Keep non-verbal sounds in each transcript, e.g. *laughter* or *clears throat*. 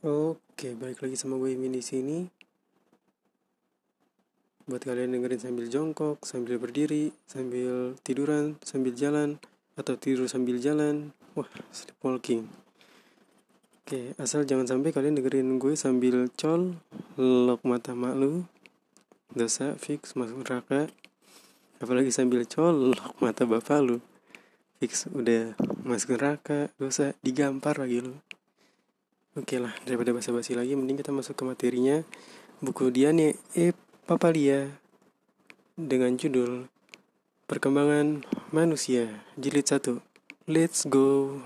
Oke, balik lagi sama gue Imin di sini. Buat kalian dengerin sambil jongkok, sambil berdiri, sambil tiduran, sambil jalan, atau tidur sambil jalan. Wah, sleepwalking. Oke, asal jangan sampai kalian dengerin gue sambil col, lok mata mak lu, dosa fix masuk neraka. Apalagi sambil col, lok mata bapak lu, fix udah masuk neraka, dosa digampar lagi lu. Oke lah, daripada basa-basi lagi, mending kita masuk ke materinya. Buku Diane E. Papalia dengan judul Perkembangan Manusia, jilid 1. Let's go.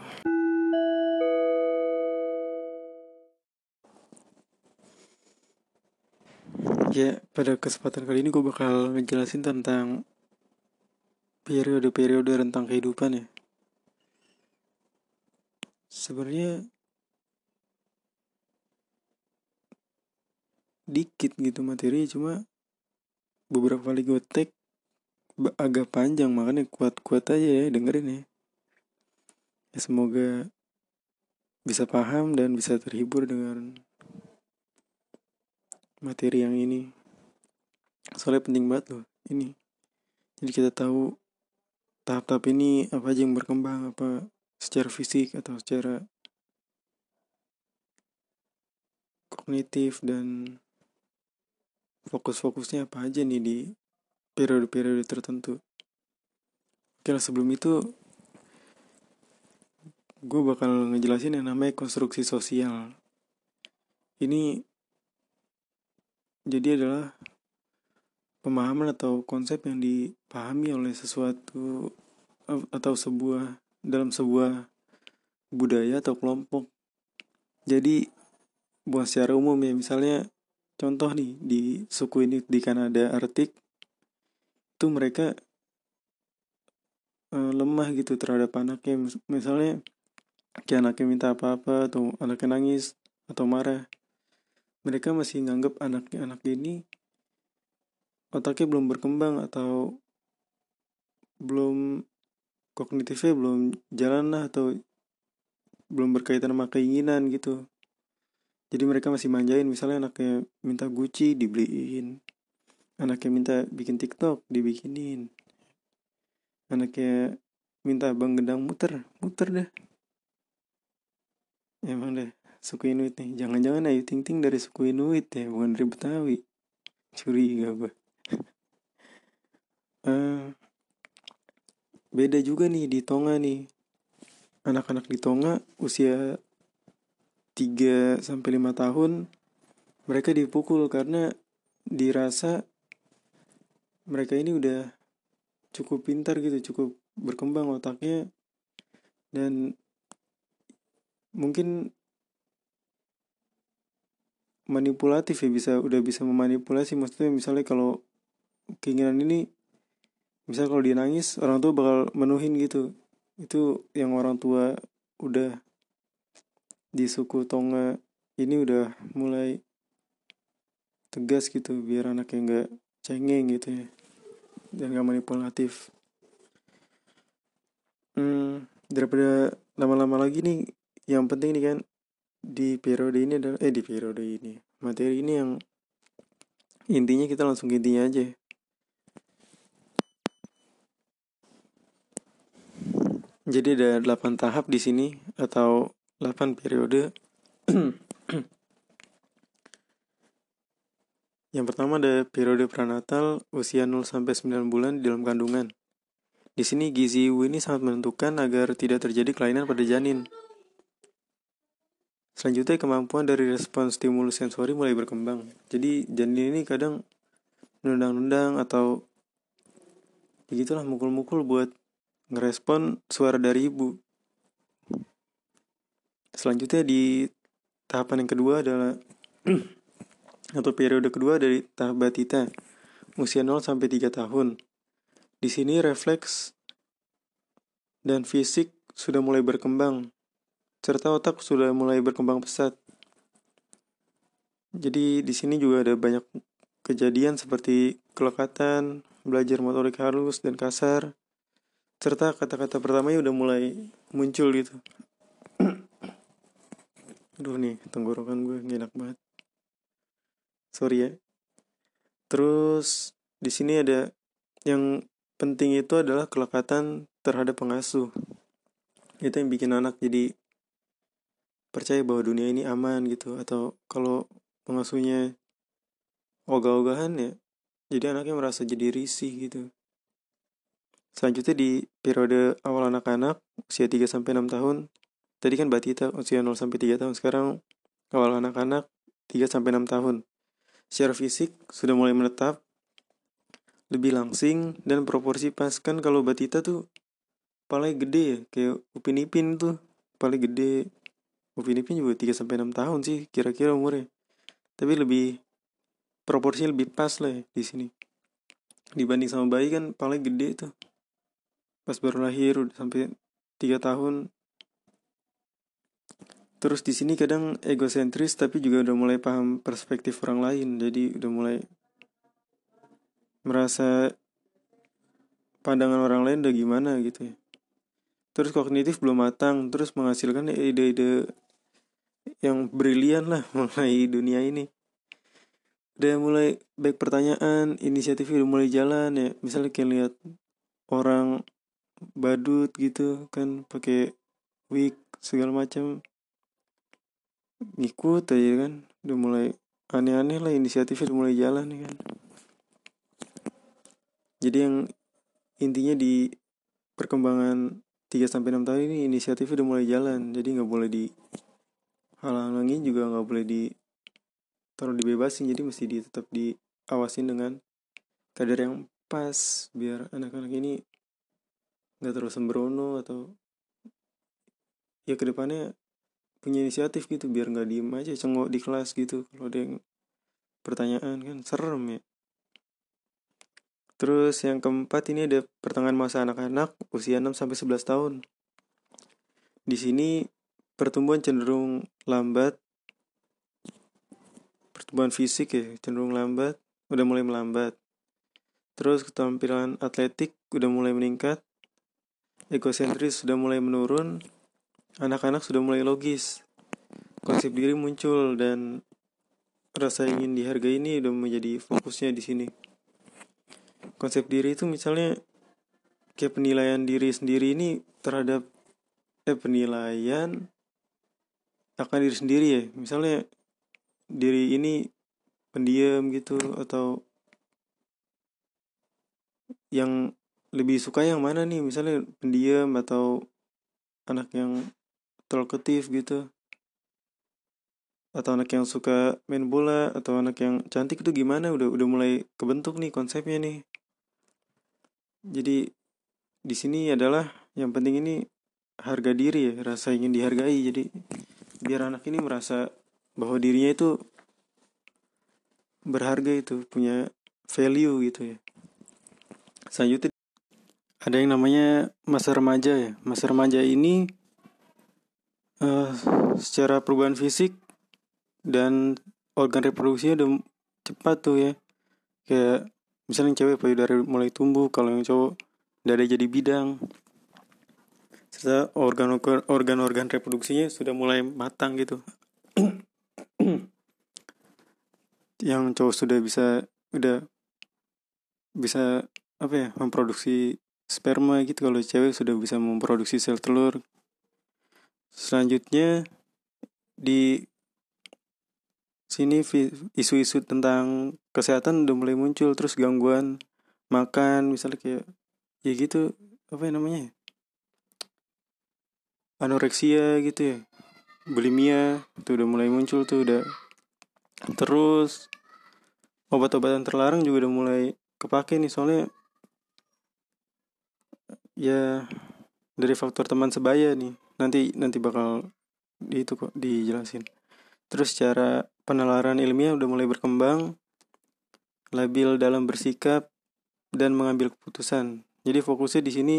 Ya, pada kesempatan kali ini gue bakal ngejelasin tentang periode-periode rentang kehidupan ya. Sebenarnya dikit gitu materi cuma beberapa kali gue take agak panjang makanya kuat-kuat aja ya dengerin ya. ya semoga bisa paham dan bisa terhibur dengan materi yang ini soalnya penting banget loh ini jadi kita tahu tahap-tahap ini apa aja yang berkembang apa secara fisik atau secara kognitif dan fokus-fokusnya apa aja nih di periode-periode tertentu. Oke sebelum itu gue bakal ngejelasin yang namanya konstruksi sosial. Ini jadi adalah pemahaman atau konsep yang dipahami oleh sesuatu atau sebuah dalam sebuah budaya atau kelompok. Jadi buat secara umum ya misalnya contoh nih di suku ini di Kanada Arctic itu mereka uh, lemah gitu terhadap anaknya. Misalnya kayak anaknya minta apa-apa atau anaknya nangis atau marah. Mereka masih nganggap anaknya anak ini otaknya belum berkembang atau belum kognitifnya belum jalan lah atau belum berkaitan sama keinginan gitu jadi mereka masih manjain misalnya anaknya minta Gucci dibeliin. Anaknya minta bikin TikTok dibikinin. Anaknya minta abang gendang muter muter deh emang deh suku Inuit nih. Jangan-jangan Ayu Ting Ting dari suku Inuit ya bukan dari Betawi. Curiga gue *laughs* uh, beda juga nih di Tonga nih. Anak-anak di Tonga usia 3 sampai 5 tahun mereka dipukul karena dirasa mereka ini udah cukup pintar gitu, cukup berkembang otaknya. Dan mungkin manipulatif ya bisa udah bisa memanipulasi. Maksudnya misalnya kalau keinginan ini misal kalau dia nangis orang tua bakal menuhin gitu. Itu yang orang tua udah di suku Tonga ini udah mulai tegas gitu biar anaknya nggak cengeng gitu ya dan gak manipulatif. Hmm, daripada lama-lama lagi nih yang penting nih kan di periode ini adalah eh di periode ini materi ini yang intinya kita langsung intinya aja. Jadi ada 8 tahap di sini atau 8 periode *clears throat* Yang pertama ada periode pranatal usia 0 sampai 9 bulan di dalam kandungan. Di sini gizi ibu ini sangat menentukan agar tidak terjadi kelainan pada janin. Selanjutnya kemampuan dari respon stimulus sensori mulai berkembang. Jadi janin ini kadang nendang-nendang atau begitulah mukul-mukul buat ngerespon suara dari ibu. Selanjutnya di tahapan yang kedua adalah *clears throat* atau periode kedua dari tahap batita usia 0 sampai 3 tahun. Di sini refleks dan fisik sudah mulai berkembang serta otak sudah mulai berkembang pesat. Jadi di sini juga ada banyak kejadian seperti kelekatan, belajar motorik halus dan kasar, serta kata-kata pertamanya udah mulai muncul gitu. *clears throat* aduh nih tenggorokan gue gak enak banget. Sorry ya. Terus di sini ada yang penting itu adalah kelekatan terhadap pengasuh. Itu yang bikin anak jadi percaya bahwa dunia ini aman gitu. Atau kalau pengasuhnya ogah-ogahan ya jadi anaknya merasa jadi risih gitu. Selanjutnya di periode awal anak-anak usia 3 sampai 6 tahun tadi kan batita usia 0 sampai 3 tahun sekarang awal anak-anak 3 sampai 6 tahun secara fisik sudah mulai menetap lebih langsing dan proporsi pas kan kalau batita tuh paling gede ya kayak upin ipin tuh paling gede Upin Ipin juga 3 sampai 6 tahun sih kira-kira umurnya. Tapi lebih proporsinya lebih pas lah ya di sini. Dibanding sama bayi kan paling gede tuh. Pas baru lahir udah sampai 3 tahun. Terus di sini kadang egosentris tapi juga udah mulai paham perspektif orang lain. Jadi udah mulai merasa pandangan orang lain udah gimana gitu ya. Terus kognitif belum matang, terus menghasilkan ide-ide yang brilian lah *laughs* mengenai dunia ini udah mulai baik pertanyaan inisiatif udah mulai jalan ya misalnya kayak lihat orang badut gitu kan pakai wig segala macam ngikut aja kan udah mulai aneh-aneh lah inisiatif udah mulai jalan ya kan. Jadi yang intinya di perkembangan 3 sampai 6 tahun ini inisiatif udah mulai jalan jadi nggak boleh di halang-halangin juga nggak boleh di taruh dibebasin jadi mesti di tetap diawasin dengan kadar yang pas biar anak-anak ini nggak terus sembrono atau ya ke depannya punya inisiatif gitu biar nggak diem aja cengok di kelas gitu kalau ada yang pertanyaan kan serem ya. Terus yang keempat ini ada pertengahan masa anak-anak usia 6 sampai 11 tahun. Di sini pertumbuhan cenderung lambat. Pertumbuhan fisik ya cenderung lambat udah mulai melambat. Terus ketampilan atletik udah mulai meningkat. Egosentris sudah mulai menurun anak-anak sudah mulai logis. Konsep diri muncul dan rasa ingin dihargai ini udah menjadi fokusnya di sini. Konsep diri itu misalnya kayak penilaian diri sendiri ini terhadap eh penilaian akan diri sendiri ya. Misalnya diri ini pendiam gitu atau yang lebih suka yang mana nih? Misalnya pendiam atau anak yang talkative gitu. Atau anak yang suka main bola atau anak yang cantik itu gimana? Udah udah mulai kebentuk nih konsepnya nih. Jadi di sini adalah yang penting ini harga diri ya rasa ingin dihargai. Jadi biar anak ini merasa bahwa dirinya itu berharga itu punya value gitu ya. Selanjutnya ada yang namanya masa remaja ya. Masa remaja ini uh, secara perubahan fisik dan organ reproduksinya udah cepat tuh ya. Kayak misalnya cewek payudara mulai tumbuh kalau yang cowok dada jadi bidang. Serta organ-organ organ-organ reproduksinya sudah mulai matang gitu. *clears throat* Yang cowok sudah bisa udah bisa apa ya memproduksi sperma gitu. Kalau cewek sudah bisa memproduksi sel telur selanjutnya di sini isu-isu tentang kesehatan udah mulai muncul terus gangguan makan misalnya kayak ya gitu apa ya namanya? Anoreksia gitu ya bulimia itu udah mulai muncul tuh udah terus obat-obatan terlarang juga udah mulai kepake nih soalnya ya dari faktor teman sebaya nih nanti nanti bakal di itu kok dijelasin terus cara penalaran ilmiah udah mulai berkembang labil dalam bersikap dan mengambil keputusan jadi fokusnya di sini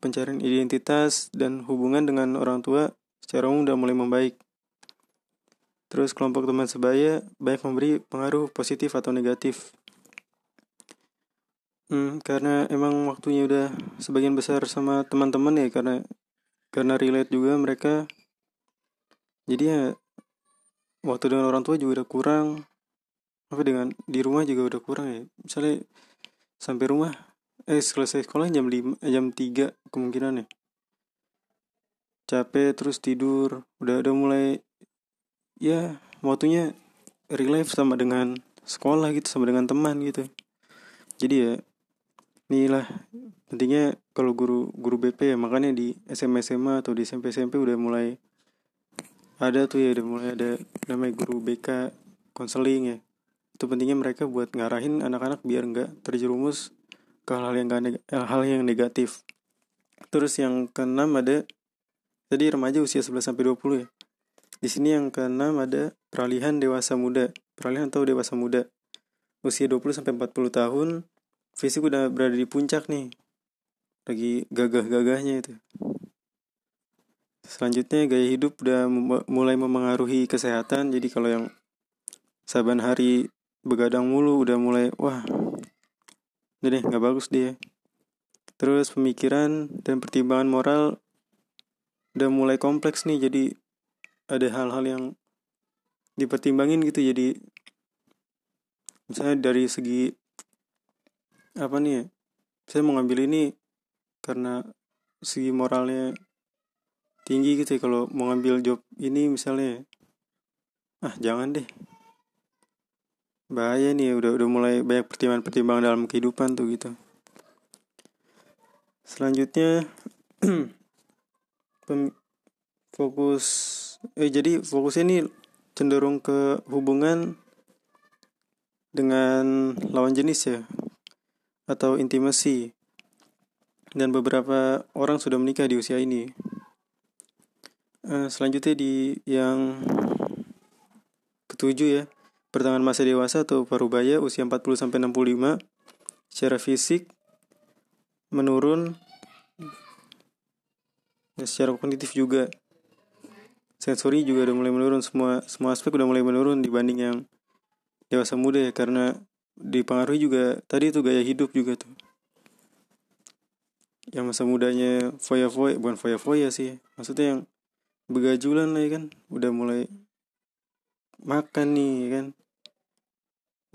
pencarian identitas dan hubungan dengan orang tua secara umum udah mulai membaik. Terus kelompok teman sebaya baik memberi pengaruh positif atau negatif. Hmm, karena emang waktunya udah sebagian besar sama teman-teman ya karena karena relate juga mereka. Jadi ya waktu dengan orang tua juga udah kurang. Apa dengan di rumah juga udah kurang ya. Misalnya sampai rumah eh selesai sekolah jam lima jam tiga kemungkinan ya. Capek terus tidur udah udah mulai ya waktunya relive sama dengan sekolah gitu sama dengan teman gitu. Jadi ya inilah pentingnya kalau guru guru BP ya makanya di SMA SMA atau di SMP SMP udah mulai ada tuh ya udah mulai ada namanya guru BK konseling ya. Itu pentingnya mereka buat ngarahin anak-anak biar nggak terjerumus ke hal-hal yang gak hal-hal yang negatif. Terus yang keenam ada tadi remaja usia 11 sampai 20 ya. Di sini yang keenam ada peralihan dewasa muda. Peralihan atau dewasa muda. Usia 20 sampai 40 tahun fisik udah berada di puncak nih. Lagi gagah-gagahnya itu. Selanjutnya gaya hidup udah mulai memengaruhi kesehatan. Jadi kalau yang saban hari begadang mulu udah mulai wah jadi nggak bagus dia. Terus pemikiran dan pertimbangan moral udah mulai kompleks nih. Jadi ada hal-hal yang dipertimbangin gitu. Jadi misalnya dari segi apa nih ya saya mau ngambil ini karena segi moralnya tinggi gitu ya kalau mau ngambil job ini misalnya ah jangan deh. Bahaya nih udah udah mulai banyak pertimbangan-pertimbangan dalam kehidupan tuh gitu. Selanjutnya *clears throat* fokus eh jadi fokusnya ini cenderung ke hubungan dengan lawan jenis ya atau intimasi dan beberapa orang sudah menikah di usia ini. Uh, selanjutnya di yang ketujuh ya, pertengahan masa dewasa atau parubaya usia 40 sampai 65 secara fisik menurun dan secara kognitif juga sensori juga udah mulai menurun semua semua aspek udah mulai menurun dibanding yang dewasa muda ya karena dipengaruhi juga tadi itu gaya hidup juga tuh. Yang masa mudanya foya-foya bukan foya-foya sih maksudnya yang begajulan lah ya kan udah mulai makan nih ya kan.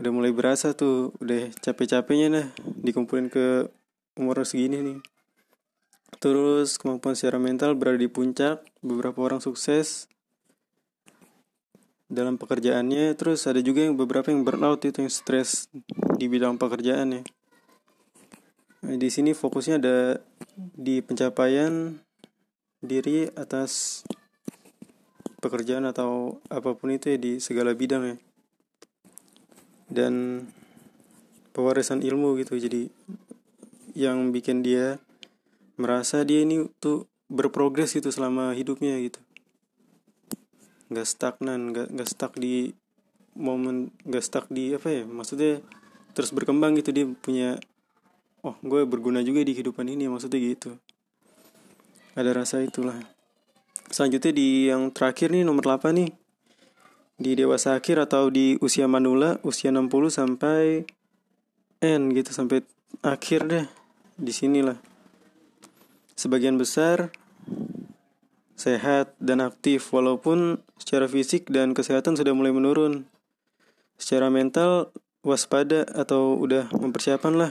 Udah mulai berasa tuh udah capek-capeknya dah dikumpulin ke umur segini nih. Terus kemampuan secara mental berada di puncak beberapa orang sukses dalam pekerjaannya terus ada juga yang beberapa yang burnout itu yang stres di bidang pekerjaannya Nah, di sini fokusnya ada di pencapaian diri atas pekerjaan atau apa pun itu ya di segala bidang ya. Dan pewarisan ilmu gitu. Jadi yang bikin dia merasa dia ini tuh berprogres gitu selama hidupnya gitu. Gak stagnan, gak, gak stuck di momen, gak stuck di apa ya, maksudnya terus berkembang gitu dia punya oh gue berguna juga di kehidupan ini maksudnya gitu. Ada rasa itulah. Selanjutnya di yang terakhir nih nomor 8 nih. Di dewasa akhir atau di usia manula usia 60 sampai N gitu sampai akhir deh. Di sinilah. Sebagian besar sehat dan aktif walaupun secara fisik dan kesehatan sudah mulai menurun. Secara mental waspada atau udah mempersiapkan lah.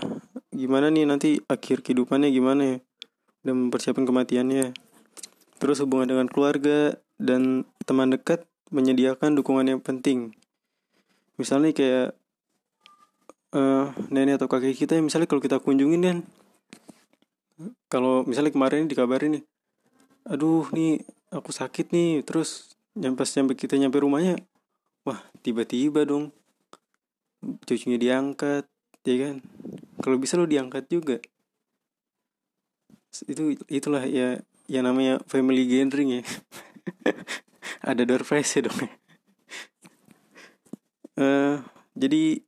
Gimana nih nanti akhir kehidupannya gimana ya? Udah mempersiapkan kematiannya. Terus hubungan dengan keluarga dan teman dekat menyediakan dukungan yang penting. Misalnya kayak uh, nenek atau kakek kita misalnya kalau kita kunjungin kan kalau misalnya kemarin dikabarin nih aduh nih aku sakit nih. Terus nyampe sampai kita nyampe rumahnya wah tiba-tiba dong cucunya diangkat ya kan? Kalau bisa lo diangkat juga. Itu itulah ya yang namanya family gathering ya. *laughs* Ada door prize ya. Dong uh, jadi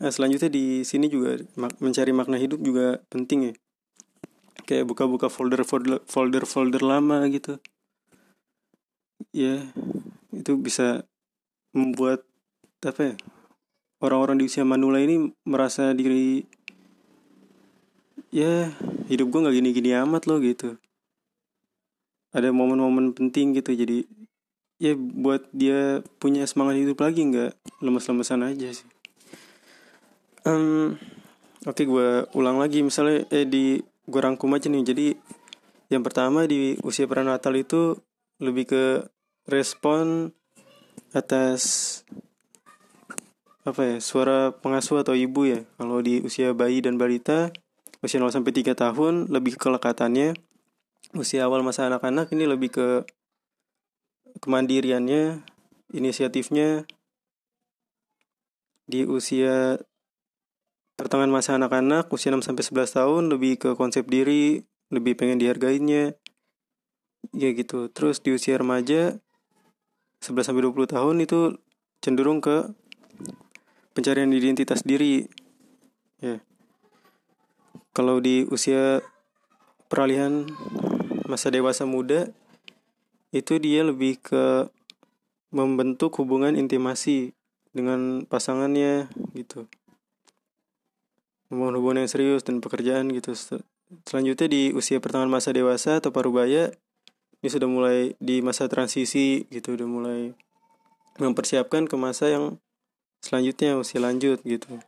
uh, selanjutnya di sini juga mencari makna hidup juga penting ya kayak buka-buka folder folder folder folder lama gitu. Ya itu bisa membuat apa ya orang-orang di usia manula ini merasa diri ya hidup gue nggak gini-gini amat loh gitu. Ada momen-momen penting gitu jadi ya buat dia punya semangat hidup lagi nggak lemes-lemesan aja sih. Um, oke okay, gue ulang lagi. Misalnya eh di gue rangkum aja nih. Jadi yang pertama di usia prenatal itu lebih ke respon atas apa ya suara pengasuh atau ibu ya. Kalau di usia bayi dan balita usia 0 sampai 3 tahun lebih ke kelekatannya. Usia awal masa anak-anak ini lebih ke kemandiriannya inisiatifnya. Di usia pertengahan masa anak-anak usia 6 sampai 11 tahun lebih ke konsep diri lebih pengen dihargainya. Ya gitu. Terus di usia remaja 11 sampai 20 tahun itu cenderung ke pencarian identitas diri. Ya. Kalau di usia peralihan masa dewasa muda itu dia lebih ke membentuk hubungan intimasi dengan pasangannya gitu membangun hubungan yang serius dan pekerjaan gitu. Selanjutnya di usia pertengahan masa dewasa atau parubaya ini sudah mulai di masa transisi gitu. Udah mulai mempersiapkan ke masa yang selanjutnya usia lanjut gitu.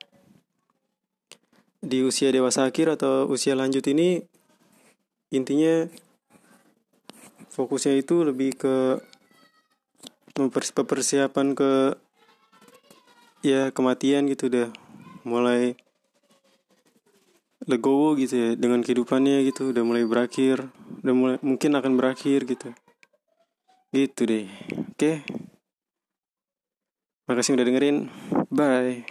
Di usia dewasa akhir atau usia lanjut ini intinya fokusnya itu lebih ke mempersiapkan ke ya kematian gitu. Deh mulai legowo gitu ya dengan kehidupannya gitu udah mulai berakhir udah mulai mungkin akan berakhir gitu gitu deh oke okay? Makasih udah dengerin. Bye.